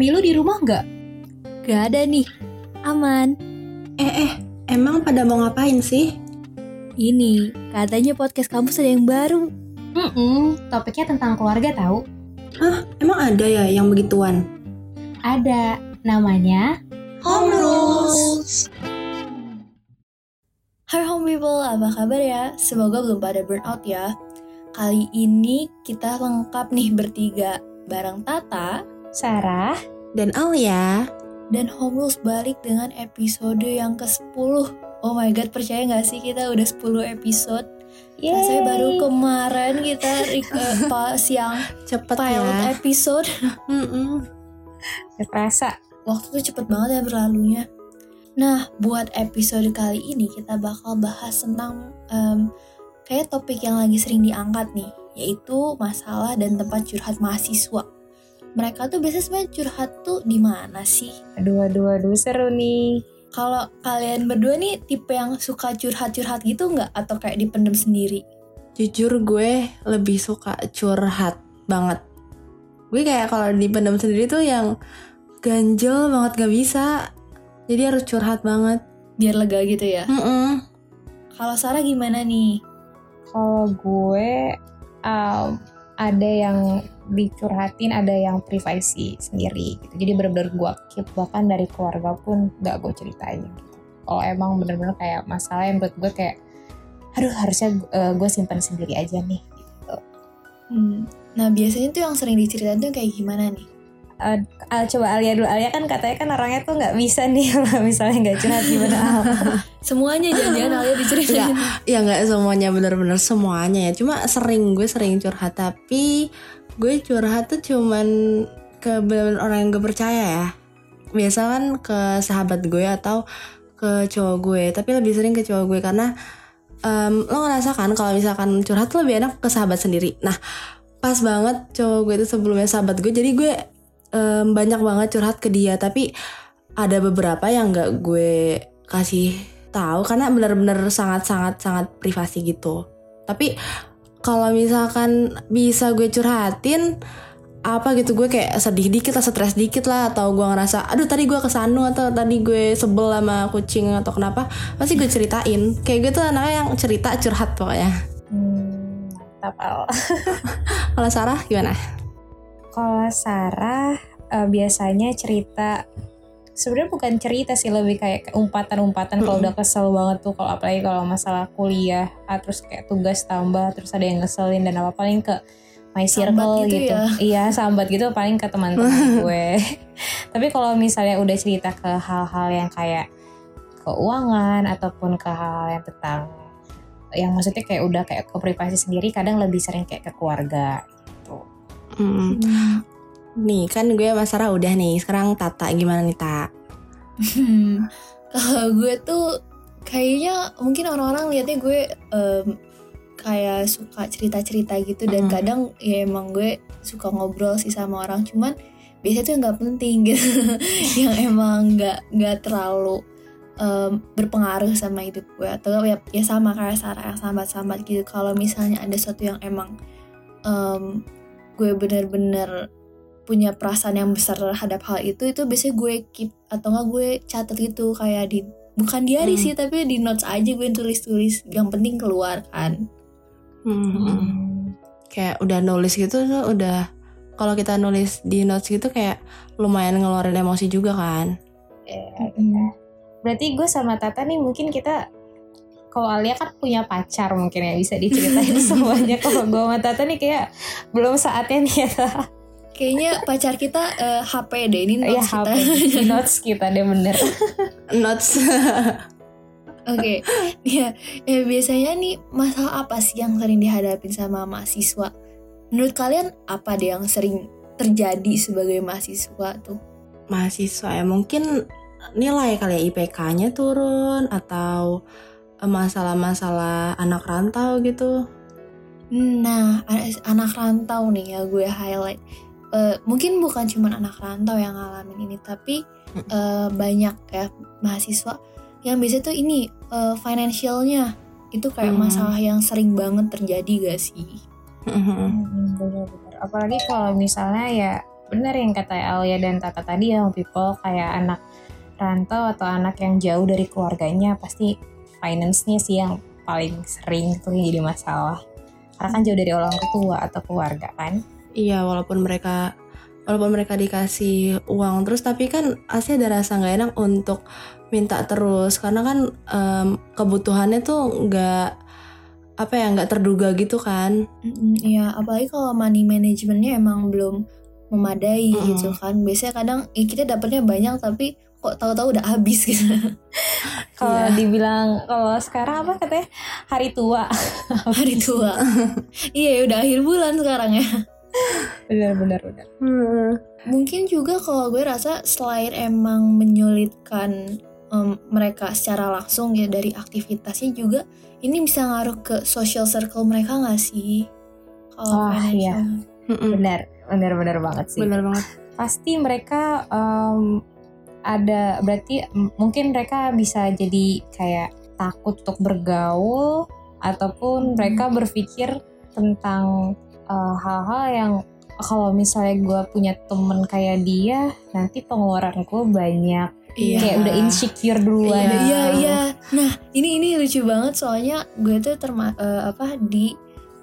Mami lu di rumah nggak? Gak ada nih. Aman. Eh eh, emang pada mau ngapain sih? Ini, katanya podcast kampus ada yang baru. Hmm, topiknya tentang keluarga tahu. Hah, emang ada ya yang begituan? Ada, namanya Home Rules. Hai home people, apa kabar ya? Semoga belum pada burnout ya. Kali ini kita lengkap nih bertiga. Bareng Tata Sarah. Dan Alia. dan Home Rules balik dengan episode yang ke-10. Oh my god, percaya gak sih kita udah 10 episode? Saya baru kemarin kita eh, pas yang Cepet pilot ya. episode. Gak terasa. Waktu tuh cepet banget ya berlalunya. Nah, buat episode kali ini kita bakal bahas tentang em, kayak topik yang lagi sering diangkat nih, yaitu masalah dan tempat curhat mahasiswa. Mereka tuh biasanya sebenarnya curhat tuh di mana sih? Aduh, aduh, aduh, seru nih. Kalau kalian berdua nih tipe yang suka curhat-curhat gitu nggak? Atau kayak dipendem sendiri? Jujur gue lebih suka curhat banget. Gue kayak kalau dipendam sendiri tuh yang ganjel banget gak bisa. Jadi harus curhat banget. Biar lega gitu ya. Mm-mm. Kalau Sarah gimana nih? Kalau gue um, ada yang dicurhatin, ada yang privasi sendiri. Gitu. Jadi bener-bener gue keep bahkan dari keluarga pun gak gue ceritain. Gitu. Kalau emang bener-bener kayak masalah yang menurut gue kayak, aduh harusnya uh, gue simpan sendiri aja nih. Gitu. Hmm. Nah biasanya tuh yang sering diceritain tuh kayak gimana nih? Al, coba Alia dulu. Alia kan katanya kan orangnya tuh nggak bisa nih kalau misalnya nggak curhat gimana Al. Semuanya jangan-jangan Alia diceritain. Ya nggak semuanya bener-bener semuanya ya. Cuma sering gue sering curhat tapi gue curhat tuh cuman ke bener-bener orang yang gue percaya ya. Biasa kan ke sahabat gue atau ke cowok gue. Tapi lebih sering ke cowok gue karena em, lo ngerasa kan kalau misalkan curhat tuh lebih enak ke sahabat sendiri. Nah pas banget cowok gue itu sebelumnya sahabat gue. Jadi gue em, banyak banget curhat ke dia. Tapi ada beberapa yang nggak gue kasih tahu karena benar-benar sangat-sangat sangat privasi gitu. Tapi kalau misalkan bisa gue curhatin apa gitu gue kayak sedih dikit lah, stres dikit lah atau gue ngerasa aduh tadi gue kesanu atau tadi gue sebel sama kucing atau kenapa pasti gue ceritain. Kayak gue tuh anaknya yang cerita curhat pokoknya. Hmm, mantap Al. Kalau Sarah gimana? Kalau Sarah eh, biasanya cerita sebenarnya bukan cerita sih lebih kayak umpatan-umpatan. Kalau udah kesel banget tuh kalau apalagi kalau masalah kuliah ah, terus kayak tugas tambah terus ada yang ngeselin dan apa paling ke my Sambat circle gitu gitu, ya? iya sambat gitu paling ke teman-teman gue. Tapi kalau misalnya udah cerita ke hal-hal yang kayak keuangan ataupun ke hal yang tentang yang maksudnya kayak udah kayak ke privasi sendiri kadang lebih sering kayak ke keluarga gitu Hmm. Nih kan gue sama Sarah udah nih. Sekarang Tata gimana nih Tak? Hmm, Kalau gue tuh kayaknya mungkin orang-orang liatnya gue em, kayak suka cerita-cerita gitu dan Mm. kadang ya emang gue suka ngobrol sih sama orang cuman biasanya tuh nggak penting gitu yang emang nggak nggak terlalu em, berpengaruh sama hidup gue atau ya, ya sama kayak Sarah yang sambat-sambat gitu kalau misalnya ada sesuatu yang emang em, gue bener-bener punya perasaan yang besar terhadap hal itu itu biasanya gue keep atau enggak gue catat gitu kayak di bukan diary Hmm. sih tapi di notes aja gue tulis-tulis yang penting keluar kan Hmm. Kayak udah nulis gitu tuh udah kalau kita nulis di notes gitu kayak lumayan ngeluarin emosi juga kan. Ya, Mm-mm. Berarti gue sama Tata nih mungkin kita kalau Alia kan punya pacar mungkin ya bisa diceritain semuanya. Kalau gue sama Tata nih kayak belum saatnya nih ya. kayaknya pacar kita eh, HP deh ini Iya notes HP kita notes kita deh bener. Notes. Oke, ya, ya biasanya nih masalah apa sih yang sering dihadapin sama mahasiswa? Menurut kalian apa deh yang sering terjadi sebagai mahasiswa tuh? Mahasiswa ya mungkin nilai kali ya IPK-nya turun atau masalah-masalah anak rantau gitu. Nah, anak rantau nih ya gue highlight. Eh, mungkin bukan cuma anak rantau yang ngalamin ini, tapi eh, banyak ya mahasiswa yang biasa tuh ini eh, financialnya itu kayak Hmm. masalah yang sering banget terjadi gak sih? Hmm, Bener-bener. Apalagi kalau misalnya ya benar yang kata Alia dan Tata tadi ya people kayak anak rantau atau anak yang jauh dari keluarganya pasti finance-nya sih yang paling sering tuh jadi masalah karena kan jauh dari orang tua atau keluarga kan Iya, walaupun mereka walaupun mereka dikasih uang terus tapi kan pasti ada rasa nggak enak untuk minta terus karena kan em, kebutuhannya tuh nggak apa ya nggak terduga gitu kan. Iya, apalagi kalau money managementnya emang belum memadai Mm-mm. gitu kan. Biasanya kadang ya kita dapatnya banyak tapi kok tahu-tahu udah habis gitu. kalau Iya. dibilang kalau sekarang apa katanya hari tua Hari tua. iya, ya udah akhir bulan sekarang ya. benar benar benar Mungkin juga kalau gue rasa selain emang menyulitkan em, mereka secara langsung ya dari aktivitasnya juga ini bisa ngaruh ke social circle mereka nggak sih? Kalau Wah, financial. iya. Mm-mm. benar benar benar banget sih Bener banget. pasti mereka em, ada berarti mungkin mereka bisa jadi kayak takut untuk bergaul ataupun Hmm. mereka berpikir tentang eh, hal-hal yang kalau misalnya gue punya temen kayak dia nanti pengeluaran gue banyak Iya. kayak udah insecure duluan Iya. Iya iya. Nah ini ini lucu banget soalnya gue tuh terma eh, apa di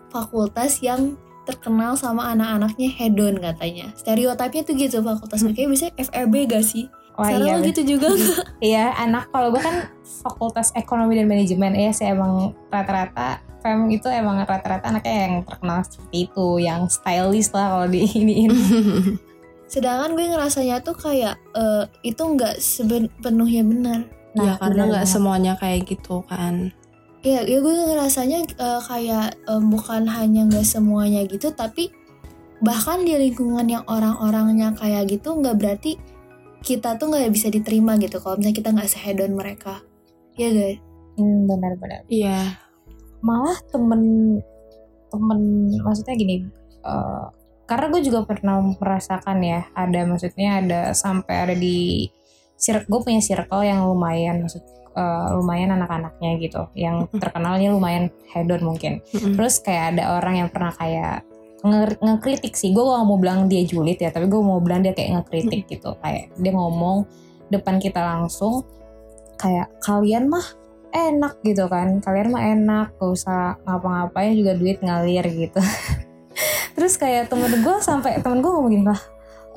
fakultas yang terkenal sama anak-anaknya hedon katanya. Stereotipnya tuh gitu fakultas Hmm. mereka biasanya FEB gak sih? Wah, Sekarang iya, lo gitu juga? Iya, anak kalau gue kan fakultas ekonomi dan manajemen ya sih emang rata-rata fem itu emang rata-rata anaknya yang terkenal seperti itu, yang stylish lah kalau di iniin. Sedangkan gue ngerasanya tuh kayak eh, itu nggak sepenuhnya benar. ya karena nggak semuanya kayak gitu kan. Ya, ya gue ngerasanya eh, kayak eh, bukan hanya nggak semuanya gitu, tapi bahkan di lingkungan yang orang-orangnya kayak gitu nggak berarti kita tuh nggak bisa diterima gitu kalau misalnya kita nggak sehedon mereka. Ya guys. Hmm, benar-benar. Iya. Malah temen temen maksudnya gini, eh, karena gue juga pernah merasakan ya, ada maksudnya ada sampai ada di circle gue punya circle yang lumayan maksud eh, lumayan anak-anaknya gitu, yang terkenalnya lumayan hedon mungkin. Mm-mm. Terus kayak ada orang yang pernah kayak nge- ngekritik sih. Gue gak mau bilang dia julid ya tapi gue mau bilang dia kayak ngekritik gitu. Kayak dia ngomong depan kita langsung kayak kalian mah enak gitu kan. Kalian mah enak gak usah ngapa-ngapain juga duit ngalir gitu. Terus kayak temen gue sampai temen gue ngomong gini lah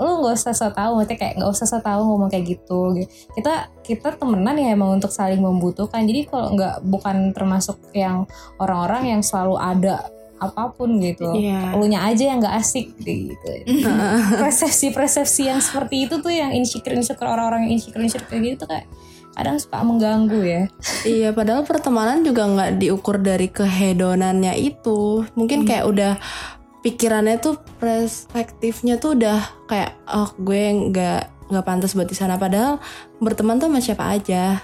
lu nggak usah so tau maksudnya kayak nggak usah so tau ngomong kayak gitu. Kita kita temenan ya emang untuk saling membutuhkan. Jadi kalau nggak bukan termasuk yang orang-orang yang selalu ada apa pun gitu Iya. Elunya aja yang nggak asik gitu persepsi-persepsi yang seperti itu tuh yang insecure insecure orang-orang yang insecure insecure kayak gitu kayak kadang suka mengganggu ya Iya, padahal pertemanan juga nggak diukur dari kehedonannya itu. Mungkin kayak udah pikirannya tuh perspektifnya tuh udah kayak oh gue nggak nggak pantas buat di sana. Padahal berteman tuh sama siapa aja.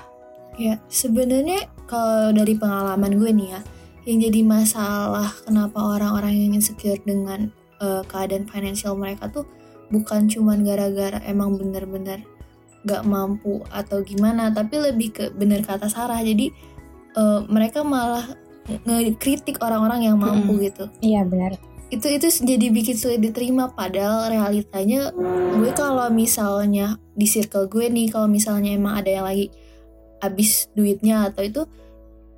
Ya, sebenarnya kalau dari pengalaman gue nih ya, yang jadi masalah kenapa orang-orang yang insecure dengan eh, keadaan finansial mereka tuh bukan cuman gara-gara emang bener-bener gak mampu atau gimana, tapi lebih ke bener kata Sarah. Jadi eh, mereka malah ngekritik orang-orang yang mampu gitu. Iya benar. Itu itu jadi bikin sulit diterima padahal realitanya gue kalau misalnya di circle gue nih kalau misalnya emang ada yang lagi habis duitnya atau itu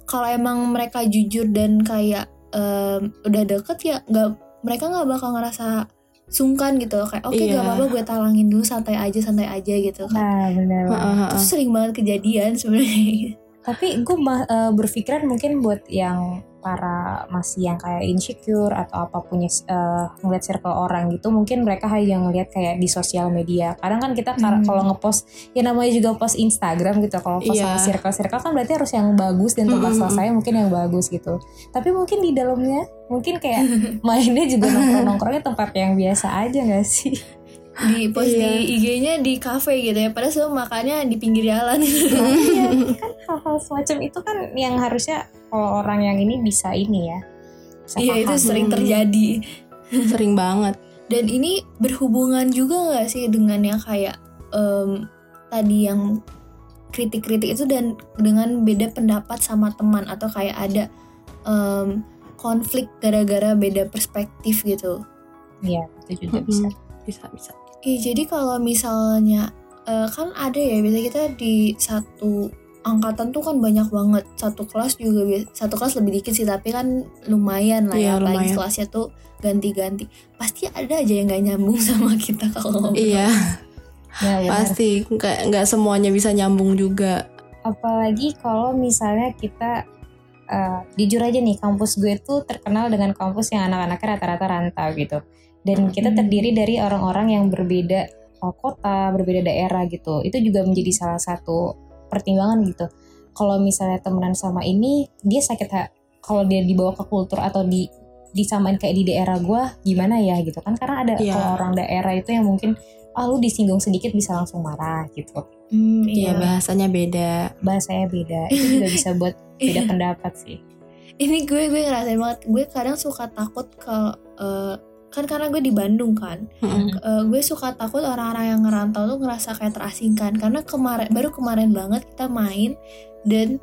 kalau emang mereka jujur dan kayak em, udah deket ya nggak mereka nggak bakal ngerasa sungkan gitu kayak oke Iya. gak apa-apa gue talangin dulu santai aja santai aja gitu kan nah benar heeh. sering banget kejadian sebenarnya tapi gue ma- eh, berpikiran mungkin buat yang para masih yang kayak insecure atau apa punya eh, ngeliat circle orang gitu mungkin mereka hanya ngeliat kayak di sosial media kadang kan kita Hmm. kalau ngepost ya namanya juga post Instagram gitu kalau post Iya. sama circle circle kan berarti harus yang bagus dan tempat Mm-mm. selesai mungkin yang bagus gitu tapi mungkin di dalamnya mungkin kayak mainnya juga nongkrong nongkrongnya tempat yang biasa aja gak sih di post Iya. di IG-nya di cafe gitu ya padahal semua makannya di pinggir jalan Nah, iya kan hal-hal semacam itu kan yang harusnya kalau orang yang ini bisa ini ya bisa Iya itu sering Hmm. terjadi Sering banget. dan ini berhubungan juga nggak sih dengan yang kayak em, tadi yang kritik-kritik itu dan dengan beda pendapat sama teman atau kayak ada em, konflik gara-gara beda perspektif gitu Iya, itu juga Mm-mm. bisa. bisa bisa Iya, jadi kalau misalnya eh, kan ada ya biasanya kita di satu angkatan tuh kan banyak banget. Satu kelas juga satu kelas lebih dikit sih tapi kan lumayan lah Iya, ya apalagi lumayan. kelasnya tuh ganti-ganti. Pasti ada aja yang nggak nyambung sama kita kalau iya. Ya, benar. pasti nggak nggak semuanya bisa nyambung juga. Apalagi kalau misalnya kita eh, jujur aja nih kampus gue tuh terkenal dengan kampus yang anak-anaknya rata-rata rantau gitu dan kita Hmm. terdiri dari orang-orang yang berbeda eh, kota berbeda daerah gitu. Itu juga menjadi salah satu pertimbangan gitu. Kalau misalnya temenan sama ini dia sakit ha- kalau dia dibawa ke kultur atau di disamain kayak di daerah gue gimana ya gitu kan? Karena ada Iya. kalau orang daerah itu yang mungkin ah lu disinggung sedikit bisa langsung marah gitu. Hmm, Iya iya. bahasanya beda. Bahasanya beda. Itu juga bisa buat beda pendapat sih. Ini gue gue ngerasain banget. Gue kadang suka takut kalau eh, kan karena gue di Bandung kan. Mm-mm. Eh, gue suka takut orang-orang yang ngerantau tuh ngerasa kayak terasingkan. Karena kemarin baru kemarin banget kita main dan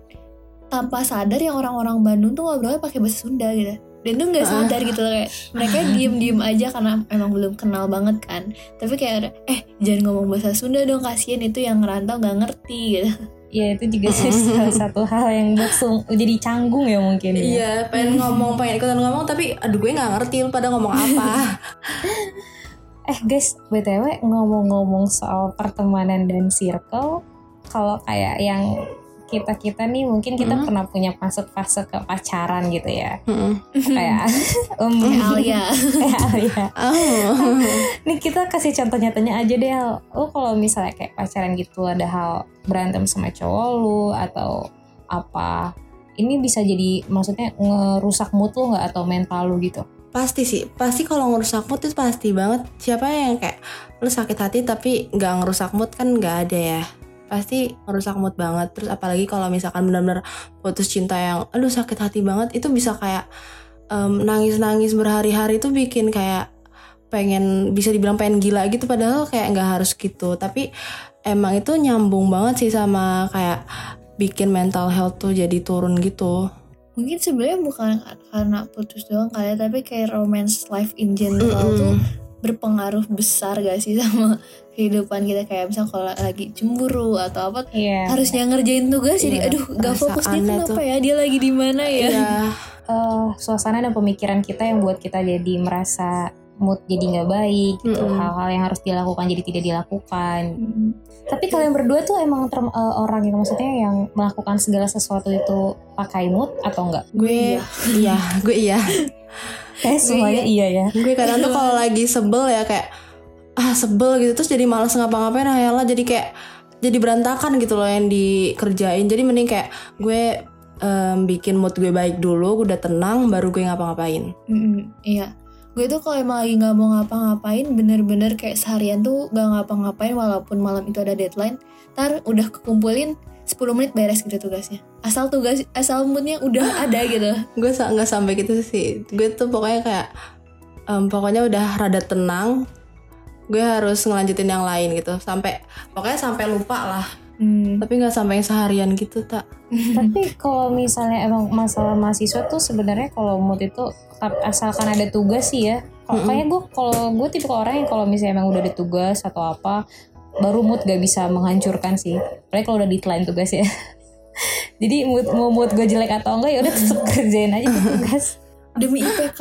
tanpa sadar yang orang-orang Bandung tuh ngobrolnya pakai bahasa Sunda gitu. Dan tuh nggak sadar gitu loh kayak mereka diem-diem aja karena emang belum kenal banget kan. Tapi kayak eh jangan ngomong bahasa Sunda dong kasihan itu yang ngerantau nggak ngerti gitu ya itu juga sih salah satu hal yang buat sung- jadi canggung ya mungkin ya. Iya, pengen ngomong, pengen ikutan ngomong, tapi aduh gue nggak ngerti lu pada ngomong apa. Eh guys, btw ngomong-ngomong soal pertemanan dan circle, kalau kayak yang kita kita nih mungkin kita Hmm. pernah punya masuk fase ke pacaran gitu ya, Mm-mm. kayak um, kayak Alia kayak Alia. Oh. Nih kita kasih contoh nyatanya aja deh, Al. Lu kalau misalnya kayak pacaran gitu ada hal berantem sama cowok lu atau apa, ini bisa jadi maksudnya ngerusak mood lu nggak atau mental lu gitu? Pasti sih, pasti kalau ngerusak mood itu pasti banget. Siapa yang kayak lu sakit hati tapi nggak ngerusak mood kan nggak ada ya. Pasti ngerusak mood banget. Terus apalagi kalau misalkan benar-benar putus cinta yang aduh sakit hati banget itu bisa kayak nangis-nangis berhari-hari itu bikin kayak pengen bisa dibilang pengen gila gitu padahal kayak nggak harus gitu tapi emang itu nyambung banget sih sama kayak bikin mental health tuh jadi turun gitu mungkin sebenarnya bukan karena putus doang kali ya, tapi kayak romance life in general Mm-mm. tuh berpengaruh besar gak sih sama kehidupan kita? Kayak misalnya kalau lagi cemburu atau apa Iya. harusnya ngerjain tugas jadi Iya, aduh gak fokus dia kenapa tuh. ya? Dia lagi di mana ya? Ya eh, suasana dan pemikiran kita yang buat kita jadi merasa mood jadi nggak baik gitu. Mm-mm. hal-hal yang harus dilakukan jadi tidak dilakukan. Mm. tapi kalian berdua tuh emang term- eh, orang yang maksudnya yang melakukan segala sesuatu itu pakai mood atau enggak? Gue iya gue iya kayak semuanya iya. ya. Gue kadang tuh kalau lagi sebel ya kayak ah sebel gitu. Terus jadi malas ngapa-ngapain ah yalah jadi kayak jadi berantakan gitu loh yang dikerjain. Jadi mending kayak gue em, bikin mood gue baik dulu gue udah tenang baru gue ngapa-ngapain. Mm-mm, iya. Gue tuh kalau emang lagi nggak mau ngapa-ngapain bener-bener kayak seharian tuh gak ngapa-ngapain walaupun malam itu ada deadline ntar udah kekumpulin 10 menit beres gitu tugasnya. Asal tugas asal moodnya udah ada gitu. Gue sa- nggak sampai gitu sih. Gue tuh pokoknya kayak em, pokoknya udah rada tenang. Gue harus ngelanjutin yang lain gitu. Sampai pokoknya sampai lupa lah. Hmm. tapi nggak sampai seharian gitu tak tapi kalau misalnya emang masalah mahasiswa tuh sebenarnya kalau mood itu asalkan ada tugas sih ya. Kalo- Mm-mm. kayaknya gue kalau gue tipe orang yang kalau misalnya emang udah ada tugas atau apa baru mood gak bisa menghancurkan sih. Apalagi kalau udah deadline tugas ya. Jadi mood mau mood gue jelek atau enggak ya udah tetap kerjain aja tugas. Demi IPK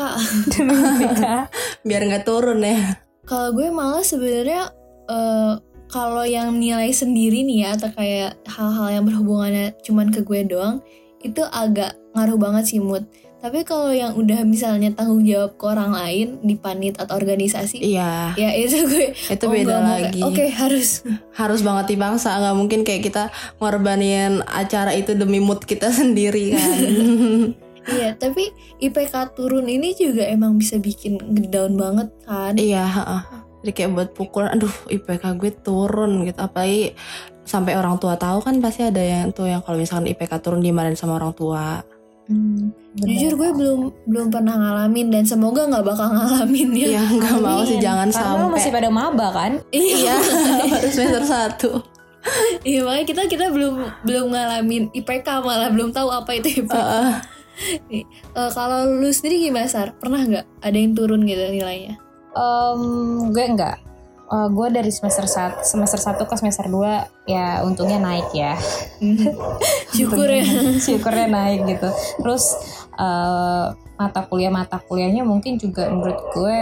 demi IPK. biar nggak turun ya. Kalau gue malah sebenarnya eh, kalau yang nilai sendiri nih ya atau kayak hal-hal yang berhubungannya cuman ke gue doang itu agak ngaruh banget sih mood tapi kalau yang udah misalnya tanggung jawab ke orang lain di panit atau organisasi iya. ya itu gue itu oh, beda lagi. oke harus. Harus banget dipaksa nggak mungkin kayak kita ngorbanin acara itu demi mood kita sendiri kan. Iya tapi IPK turun ini juga emang bisa bikin down banget kan. Iya heeh. jadi kayak buat pukulan aduh IPK gue turun gitu. Apalagi sampai orang tua tahu kan pasti ada yang tuh yang kalau misalkan IPK turun dimarahin sama orang tua Hmm, Bener. jujur gue belum belum pernah ngalamin dan semoga nggak bakal ngalamin ya Iya nggak mau sih jangan Karena sampai masih pada maba kan iya baru semester satu Iya makanya kita kita belum belum ngalamin IPK malah belum tahu apa itu IPK. Heeh. Nih, eh, kalau lu sendiri gimana Sar? Pernah nggak ada yang turun gitu nilainya? Em, gue enggak Eh, gue dari semester 1 semester 1 ke semester 2 ya untungnya naik ya. syukur ya Syukurnya naik gitu. Terus eh, mata kuliah mata kuliahnya mungkin juga menurut gue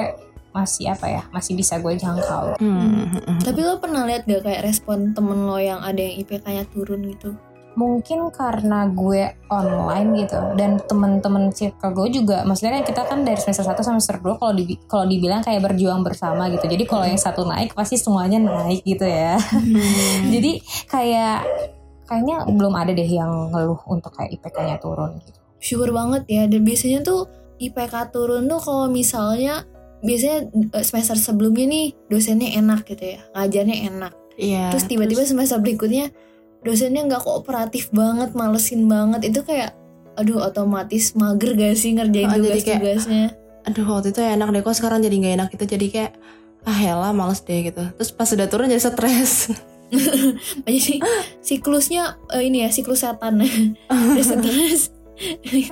masih apa ya masih bisa gue jangkau. Hmm. tapi lo pernah lihat gak kayak respon temen lo yang ada yang IPK-nya turun gitu Mungkin karena gue online gitu dan temen-temen circle gue juga maksudnya kan kita kan dari semester 1 sampai semester 2 kalau di, kalau dibilang kayak berjuang bersama gitu. Jadi kalau yang satu naik pasti semuanya naik gitu ya. Jadi kayak kayaknya belum ada deh yang ngeluh untuk kayak IPK-nya turun gitu. syukur banget ya dan biasanya tuh IPK turun tuh kalau misalnya biasanya eh, semester sebelumnya nih dosennya enak gitu ya ngajarnya enak Iya. terus tiba-tiba semester berikutnya dosennya nggak kooperatif banget malesin banget. Itu kayak aduh otomatis mager gak sih ngerjain Oh, tugas-tugasnya? aduh waktu itu enak deh kok sekarang jadi nggak enak gitu. Jadi kayak ah ya males deh gitu. Terus pas udah turun jadi stres. Jadi siklusnya eh, ini ya siklus setan. Udah stres.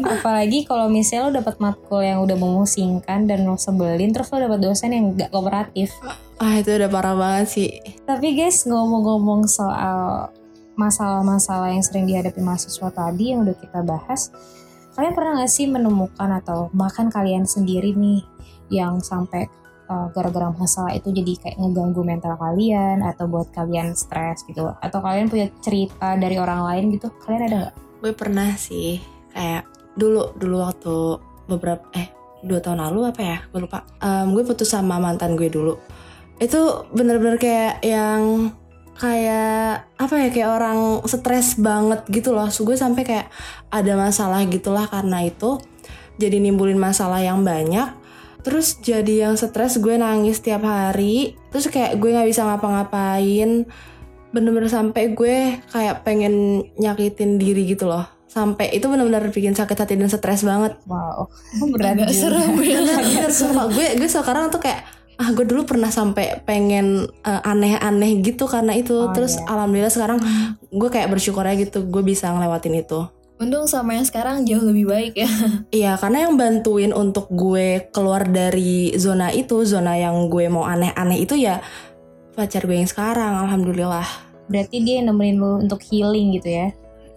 Apalagi kalau misalnya lo dapat matkul yang udah memusingkan dan lo sebelin terus lo dapat dosen yang gak kooperatif. ah itu udah parah banget sih. Tapi guys ngomong-ngomong soal masalah-masalah yang sering dihadapi mahasiswa tadi yang udah kita bahas, kalian pernah gak sih menemukan atau bahkan kalian sendiri nih yang sampai uh, gara-gara masalah itu jadi kayak ngeganggu mental kalian atau buat kalian stres gitu? Atau kalian punya cerita dari orang lain gitu kalian ada nggak? gue pernah sih kayak dulu dulu waktu beberapa eh dua tahun lalu apa ya? Gue lupa. Em, gue putus sama mantan gue dulu. Itu bener-bener kayak yang kayak apa ya kayak orang stres banget gitu loh. So, gue sampai kayak ada masalah gitulah karena itu. Jadi nimbulin masalah yang banyak. Terus jadi yang stres gue nangis tiap hari. Terus kayak gue nggak bisa ngapa-ngapain. Bener-bener sampai gue kayak pengen nyakitin diri gitu loh. Sampai itu bener-bener bikin sakit hati dan stres banget. Wow, berat serem Bener, gue gue sekarang tuh kayak ah gue dulu pernah sampai pengen eh, aneh-aneh gitu karena itu Oh, terus iya. alhamdulillah sekarang gue kayak bersyukur aja gitu gue bisa ngelewatin itu untung sama yang sekarang jauh lebih baik ya Iya, karena yang bantuin untuk gue keluar dari zona itu, zona yang gue mau aneh-aneh itu ya pacar gue yang sekarang, alhamdulillah. Berarti dia yang nemenin lu untuk healing gitu ya?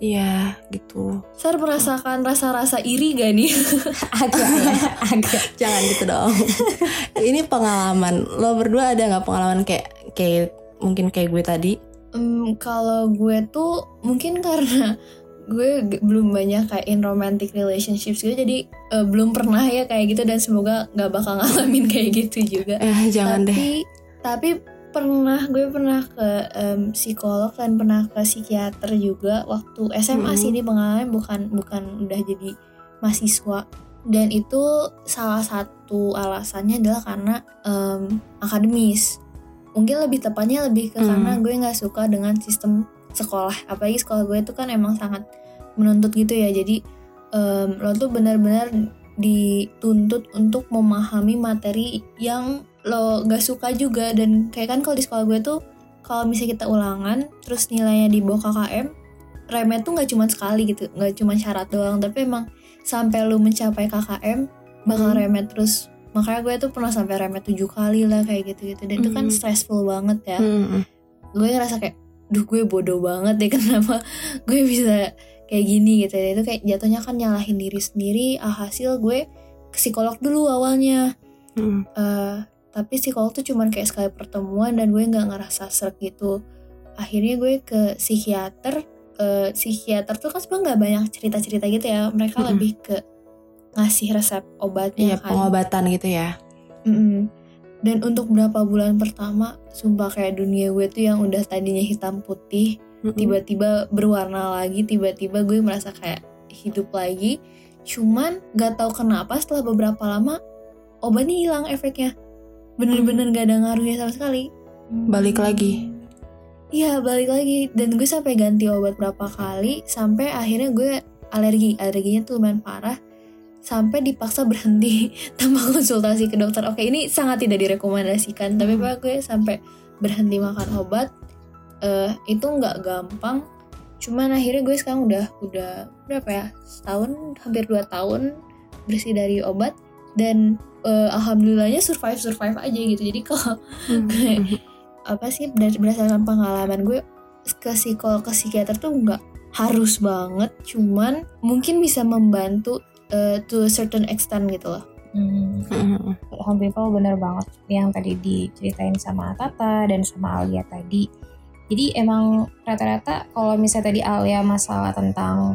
Iya, gitu. Sar merasakan rasa-rasa iri gak nih agak ya, agak. Jangan gitu dong. Ini pengalaman. Lo berdua ada nggak pengalaman kayak kayak mungkin kayak gue tadi? Hmm, kalau gue tuh mungkin karena gue belum banyak kayak in romantic relationships gitu jadi eh, belum pernah ya kayak gitu dan semoga nggak bakal ngalamin kayak gitu juga Eh, jangan deh. tapi tapi pernah gue pernah ke em, psikolog dan pernah ke psikiater juga waktu SMA Mhm. sih ini pengalaman bukan bukan udah jadi mahasiswa dan itu salah satu alasannya adalah karena em, akademis mungkin lebih tepatnya lebih ke Hmm. karena gue nggak suka dengan sistem sekolah apalagi sekolah gue itu kan emang sangat menuntut gitu ya jadi em, lo tuh benar-benar dituntut untuk memahami materi yang lo gak suka juga. Dan kayak kan kalau di sekolah gue tuh kalau misalnya kita ulangan terus nilainya di bawah KKM remet tuh nggak cuma sekali gitu nggak cuma syarat doang. Tapi emang sampai lu mencapai KKM bakal Hmm. remet terus. Makanya gue tuh pernah sampai remet tujuh kali lah kayak gitu gitu dan itu kan Hmm. stressful banget ya. Hmm, gue ngerasa kayak duh gue bodoh banget deh kenapa gue bisa kayak gini gitu. Itu kayak jatuhnya kan nyalahin diri sendiri. Alhasil gue ke psikolog dulu awalnya. Hmm. Eh, tapi psikolog tuh cuman kayak sekali pertemuan dan gue nggak ngerasa serak gitu akhirnya gue ke psikiater Eh, psikiater tuh kan sebenarnya nggak banyak cerita-cerita gitu ya mereka Mm-mm. lebih ke ngasih resep obatnya Iya, kan pengobatan gitu ya. Mm-mm. Dan untuk berapa bulan pertama, sumpah kayak dunia gue tuh yang udah tadinya hitam putih, tiba-tiba berwarna lagi, tiba-tiba gue merasa kayak hidup lagi. Cuman gak tahu kenapa setelah beberapa lama obatnya hilang efeknya. Bener-bener gak ada ngaruhnya sama sekali. Balik lagi. Iya balik lagi. Dan gue sampai ganti obat berapa kali sampai akhirnya gue alergi. Alerginya tuh lumayan parah. Sampai dipaksa berhenti tanpa konsultasi ke dokter. Oke ini sangat tidak direkomendasikan. Tapi Hmm. pak gue sampai berhenti makan obat. Eh itu nggak gampang. Cuman akhirnya gue sekarang udah udah berapa ya? Setahun hampir dua tahun bersih dari obat dan eh, alhamdulillahnya survive survive aja gitu jadi kalau Hmm. apa sih dari berdasarkan pengalaman gue ke psikolog ke psikiater tuh nggak harus banget cuman mungkin bisa membantu eh, to a certain extent gitu loh Hmm. Hmm. Home people bener banget yang tadi diceritain sama Tata dan sama Alia tadi. Jadi emang rata-rata kalau misalnya tadi Alia masalah tentang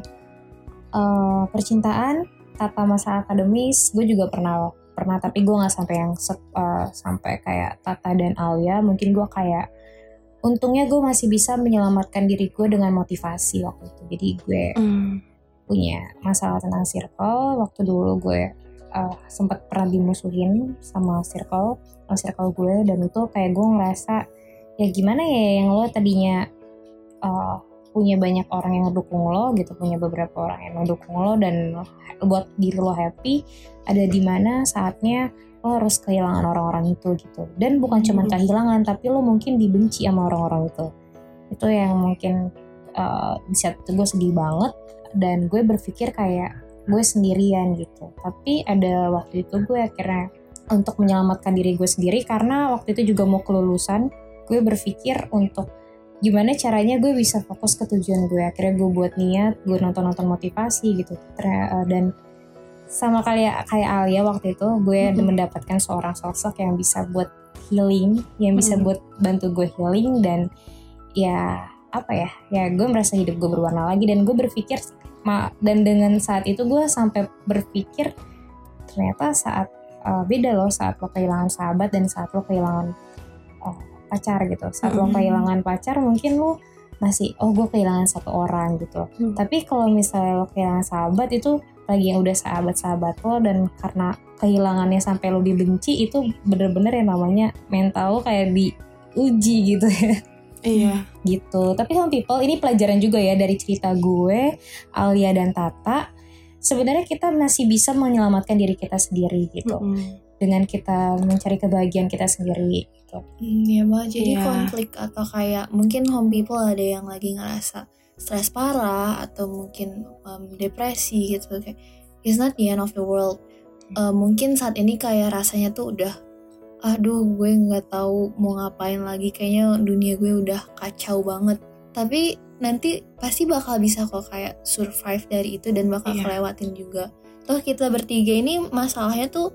eh, percintaan, Tata masalah akademis, gue juga pernah pernah tapi gue nggak sampai yang eh, sampai kayak Tata dan Alia. Mungkin gue kayak untungnya gue masih bisa menyelamatkan diri gue dengan motivasi waktu itu. Jadi gue Hmm. punya masalah tentang circle waktu dulu gue uh, sempat pernah dimusuhin sama circle sama circle gue dan itu kayak gue ngerasa ya gimana ya yang lo tadinya uh, punya banyak orang yang ngedukung lo gitu punya beberapa orang yang ngedukung lo dan buat diri lo happy ada di mana saatnya lo harus kehilangan orang-orang itu gitu. Dan bukan cuma Hmm. kehilangan tapi lo mungkin dibenci sama orang-orang itu. Itu yang mungkin uh, di saat itu gue sedih banget dan gue berpikir kayak gue sendirian gitu. Tapi ada waktu itu gue akhirnya untuk menyelamatkan diri gue sendiri karena waktu itu juga mau kelulusan gue berpikir untuk gimana caranya gue bisa fokus ke tujuan gue akhirnya gue buat niat gue nonton-nonton motivasi gitu uh, dan sama kayak kayak Alia waktu itu gue Mhm. mendapatkan seorang sosok yang bisa buat healing yang bisa Mhm. buat bantu gue healing dan ya apa ya ya gue merasa hidup gue berwarna lagi dan gue berpikir dan dengan saat itu gue sampai berpikir ternyata saat uh, beda loh saat lo kehilangan sahabat dan saat lo kehilangan uh, pacar gitu saat lo Mhm. kehilangan pacar mungkin lo masih oh gue kehilangan satu orang gitu Hmm. tapi kalau misalnya lo kehilangan sahabat itu lagi yang udah sahabat-sahabat lo dan karena kehilangannya sampai lo dibenci itu bener-bener yang namanya mental lo kayak diuji gitu ya Iya. gitu. Tapi some people ini pelajaran juga ya dari cerita gue, Alia dan Tata. Sebenarnya kita masih bisa menyelamatkan diri kita sendiri gitu. Hmm. Dengan kita mencari kebahagiaan kita sendiri gitu. Hmm, ya Mbak. Jadi Iya. konflik atau kayak mungkin home people ada yang lagi ngerasa stres parah atau mungkin um, depresi gitu kayak it's not the end of the world. Uh, mungkin saat ini kayak rasanya tuh udah aduh gue nggak tahu mau ngapain lagi kayaknya dunia gue udah kacau banget. Tapi nanti pasti bakal bisa kok kayak survive dari itu dan bakal Iya. kelewatin juga. Toh kita bertiga ini masalahnya tuh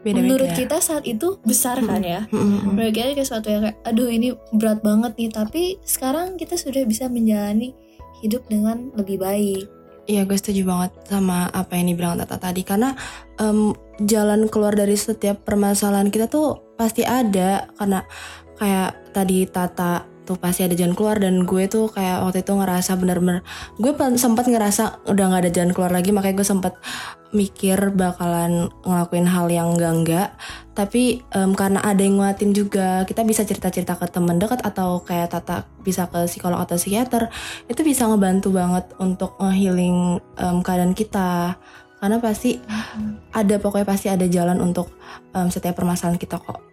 Beda-beda. menurut kita saat itu besar kan ya? Hmm. menurut kita kayak sesuatu yang kayak aduh ini berat banget nih. Tapi sekarang kita sudah bisa menjalani hidup dengan lebih baik. Iya gue setuju banget sama apa yang dibilang Tata tadi. Karena em, jalan keluar dari setiap permasalahan kita tuh pasti ada. Karena kayak tadi Tata tuh pasti ada jalan keluar. Dan gue tuh kayak waktu itu ngerasa bener-bener gue sempat ngerasa udah nggak ada jalan keluar lagi. Makanya gue sempat mikir bakalan ngelakuin hal yang enggak-enggak tapi em, karena ada yang nguatin juga kita bisa cerita-cerita ke teman dekat atau kayak Tata bisa ke psikolog atau psikiater itu bisa ngebantu banget untuk nge-healing em, keadaan kita. Karena pasti ada pokoknya pasti ada jalan untuk em, setiap permasalahan kita kok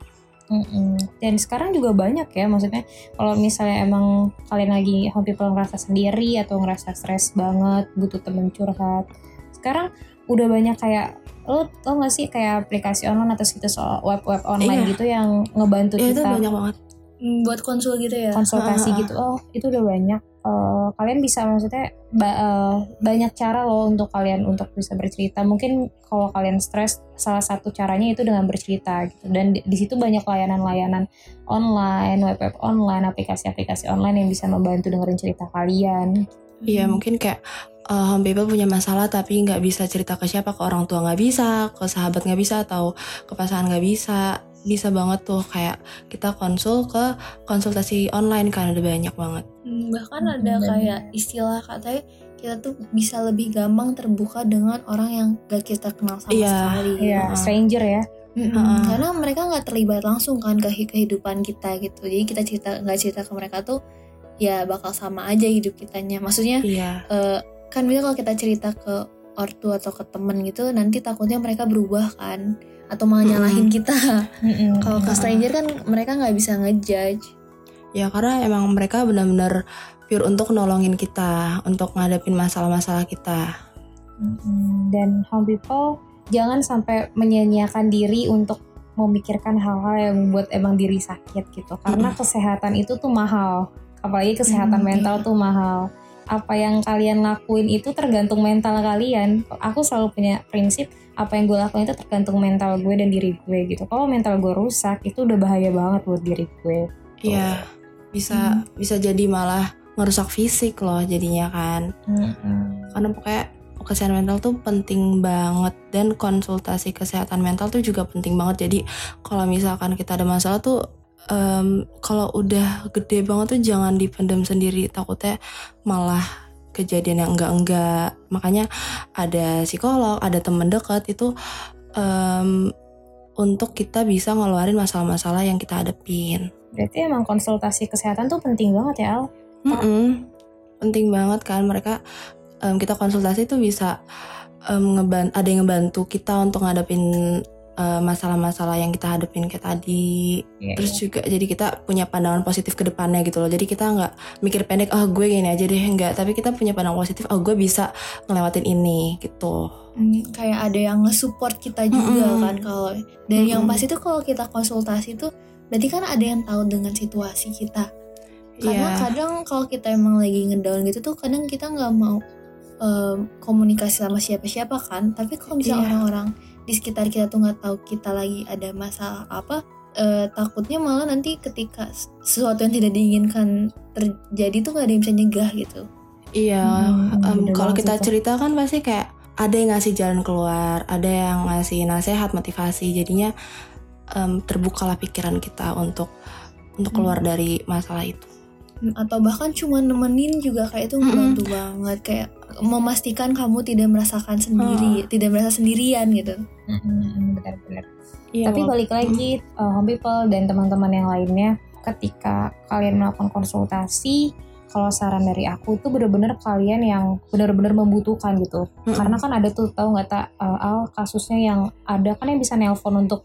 Mm-mm. Dan sekarang juga banyak ya, maksudnya kalau misalnya emang kalian lagi home people ngerasa sendiri atau ngerasa stres banget, butuh temen curhat. Sekarang udah banyak kayak lo tau gak sih kayak aplikasi online atau situs web-web online Iya. gitu yang ngebantu ya itu kita banyak banget Hmm, buat konsul gitu ya konsultasi ah, gitu. Oh, itu udah banyak. Eh, kalian bisa maksudnya ba- eh, banyak cara loh untuk kalian untuk bisa bercerita. Mungkin kalau kalian stres, salah satu caranya itu dengan bercerita gitu. Dan di, di situ banyak layanan-layanan online, web-web online, aplikasi-aplikasi online yang bisa membantu dengerin cerita kalian. Iya mungkin kayak uh, people punya masalah tapi nggak bisa cerita ke siapa ke orang tua nggak bisa ke sahabat nggak bisa atau ke pasangan nggak bisa bisa banget tuh kayak kita konsul ke konsultasi online kan ada banyak banget Hmm, bahkan Hmm, ada bener. kayak istilah katanya kita tuh bisa lebih gampang terbuka dengan orang yang gak kita kenal sama Iya, sekali Iya, Ah. stranger ya. Mm-mm. Ah. karena mereka nggak terlibat langsung kan ke kehidupan kita gitu jadi kita cerita nggak cerita ke mereka tuh ya bakal sama aja hidup kitanya maksudnya iya eh, kan bilang kalau kita cerita ke ortu atau ke temen gitu nanti takutnya mereka berubah kan atau malah nyalahin kita. Kalau ke stranger kan mereka nggak bisa ngejudge. Ya karena emang mereka benar-benar pure untuk nolongin kita untuk ngadepin masalah-masalah kita. Dan home people jangan sampai menyia-nyiakan diri untuk memikirkan hal-hal yang membuat emang diri sakit gitu. Karena kesehatan itu tuh mahal. Apalagi kesehatan Hmm, mental tuh mahal. Apa yang kalian lakuin itu tergantung mental kalian. Aku selalu punya prinsip apa yang gue lakuin itu tergantung mental gue dan diri gue gitu. Kalau mental gue rusak itu udah bahaya banget buat diri gue. Iya, bisa bisa jadi malah ngerusak fisik loh jadinya kan. Karena pokoknya kesehatan mental tuh penting banget. Dan konsultasi kesehatan mental tuh juga penting banget. Jadi kalau misalkan kita ada masalah tuh em, kalau udah gede banget tuh jangan dipendam sendiri. Takutnya malah kejadian yang enggak-enggak. Makanya ada psikolog, ada teman dekat itu em, untuk kita bisa ngeluarin masalah-masalah yang kita hadepin. berarti emang konsultasi kesehatan tuh penting banget ya Al Mm-mm. penting banget kan mereka em, kita konsultasi tuh bisa ngeban ada yang ngebantu kita untuk ngadepin eh, masalah-masalah yang kita hadepin kayak tadi Iya, terus juga jadi kita punya pandangan positif ke depannya gitu loh jadi kita nggak mikir pendek oh gue gini aja deh enggak tapi kita punya pandangan positif oh gue bisa ngelewatin ini gitu Hmm, kayak ada yang nge-support kita juga Mm-mm. kan kalau dan yang Mm-mm. pasti tuh kalau kita konsultasi tuh berarti kan ada yang tahu dengan situasi kita karena Iya. kadang kalau kita emang lagi ngedown gitu tuh kadang kita nggak mau em, komunikasi sama siapa-siapa kan tapi kalau misalnya Iya. orang-orang di sekitar kita tuh nggak tahu kita lagi ada masalah apa eh, takutnya malah nanti ketika sesuatu yang tidak diinginkan terjadi tuh nggak ada yang bisa nyegah gitu Iya, Hmm, bener kalau kita cerita kan pasti kayak ada yang ngasih jalan keluar, ada yang ngasih nasihat, motivasi. Jadinya em, terbukalah pikiran kita untuk untuk Hmm. keluar dari masalah itu. Hmm, atau bahkan cuma nemenin juga kayak itu membantu banget. Kayak memastikan kamu tidak merasakan sendiri tidak merasa sendirian gitu. Benar-benar. Iya, Tapi balik lagi uh, home people dan teman-teman yang lainnya ketika kalian melakukan konsultasi kalau saran dari aku itu bener-bener kalian yang bener-bener membutuhkan gitu. Mm-mm. karena kan ada tuh tahu nggak tak uh, al kasusnya yang ada kan yang bisa nelpon untuk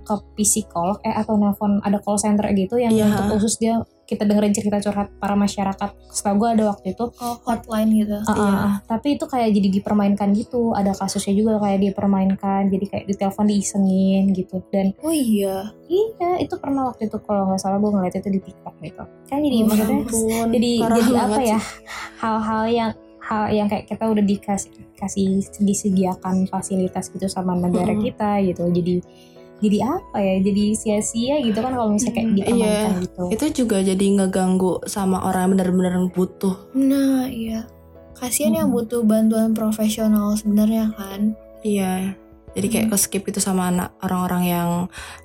ke psikolog eh atau nelpon ada call center gitu yang Iya. untuk khusus dia kita dengerin cerita curhat para masyarakat. Setahu gue ada waktu itu oh hotline gitu. Ah, ah, ah. tapi itu kayak jadi dipermainkan gitu. Ada kasusnya juga kayak dipermainkan. Jadi kayak ditelepon diisengin gitu. Dan oh iya. iya itu pernah waktu itu. Kalau nggak salah gue ngeliat itu di tiktok gitu. Kan jadi Oh, maksudnya ampun, jadi parah jadi apa ya? hal-hal yang hal yang kayak kita udah dikasih kasih disediakan fasilitas gitu sama negara Mm-mm. kita gitu. Jadi jadi apa ya jadi sia-sia gitu kan kalau misalnya kayak Mm, dipermainkan iya. gitu Itu juga jadi ngeganggu sama orang yang benar-benar butuh. nah iya kasihan yang Mm-mm. butuh bantuan profesional sebenarnya kan Iya. Jadi kayak Hmm. ke skip itu sama anak orang-orang yang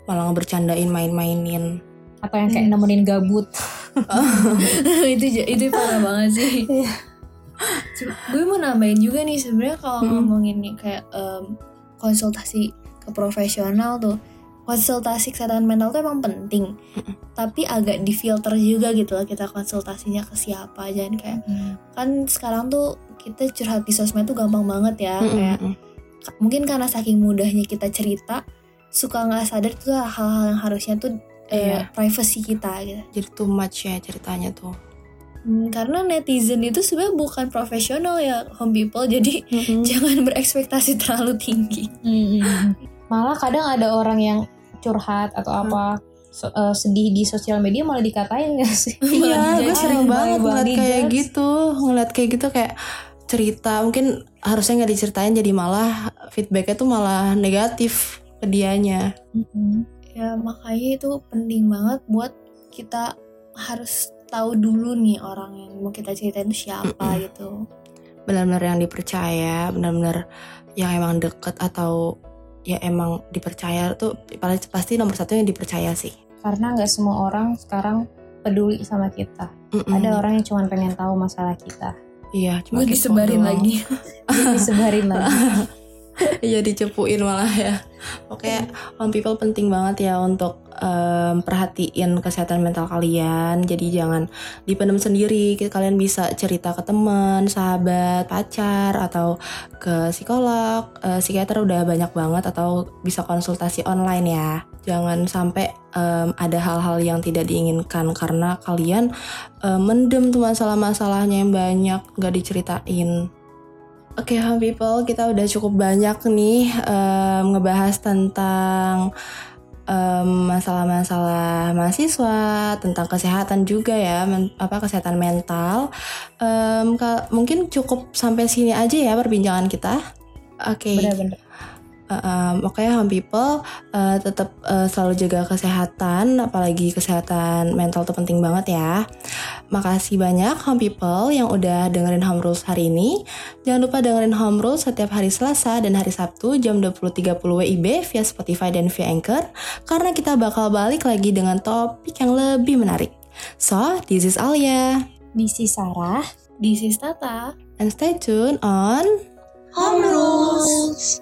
malah ngebercandain main-mainin. atau yang kayak Mm. nemenin gabut itu itu parah banget sih Iya. Gue mau nambahin juga nih sebenarnya kalau Mm-mm. ngomongin nih kayak em, konsultasi ke profesional tuh konsultasi kesehatan mental tuh emang penting. Mm-mm. tapi agak difilter juga gitu loh kita konsultasinya ke siapa jangan kayak kan sekarang tuh kita curhat di sosmed tuh gampang banget ya Mm-mm, kayak mungkin karena saking mudahnya kita cerita suka nggak sadar tuh hal-hal yang harusnya tuh eh, Iya. privacy kita gitu. Jadi too much ya ceritanya tuh. Hmm, karena netizen itu sebenarnya bukan profesional ya home people. Jadi jangan berekspektasi terlalu tinggi malah kadang ada orang yang curhat atau Hmm. apa so- eh, sedih di sosial media malah dikatain gak sih Iya, gue dijudge. sering banget ngeliat kayak gitu, ngeliat kayak gitu kayak cerita mungkin harusnya nggak diceritain jadi malah feedbacknya tuh malah negatif ke dianya. Mm-mm. ya makanya itu penting banget buat kita harus tahu dulu nih orang yang mau kita ceritain itu siapa gitu Benar-benar yang dipercaya, benar-benar yang emang deket atau ya emang dipercaya tuh paling pasti nomor satu yang dipercaya sih. karena nggak semua orang sekarang peduli sama kita Mm-mm. ada orang yang cuma pengen tahu masalah kita Iya, cuma gue kepo disebarin doang. lagi Jadi disebarin lagi Iya dicepuin malah ya. Oke, on people penting banget ya untuk em, perhatiin kesehatan mental kalian. Jadi jangan dipendam sendiri. Kalian bisa cerita ke teman, sahabat, pacar, atau ke psikolog, eh, psikiater udah banyak banget atau bisa konsultasi online ya. Jangan sampai em, ada hal-hal yang tidak diinginkan karena kalian em, mendem tuh masalah-masalahnya yang banyak nggak diceritain. Oke, home people, kita udah cukup banyak nih em, ngebahas tentang masalah-masalah mahasiswa, tentang kesehatan juga ya, men- apa kesehatan mental. Em, ka- mungkin cukup sampai sini aja ya perbincangan kita. Oke. Bener-bener. Um, Oke, home people uh, tetap uh, selalu jaga kesehatan, apalagi kesehatan mental itu penting banget ya. Makasih banyak home people yang udah dengerin Home Rules hari ini. Jangan lupa dengerin Home Rules setiap hari Selasa dan hari Sabtu jam 20.30 WIB via Spotify dan via Anchor karena kita bakal balik lagi dengan topik yang lebih menarik. So, this is Alia This is Sarah. This is Tata. and stay tuned on Home rules.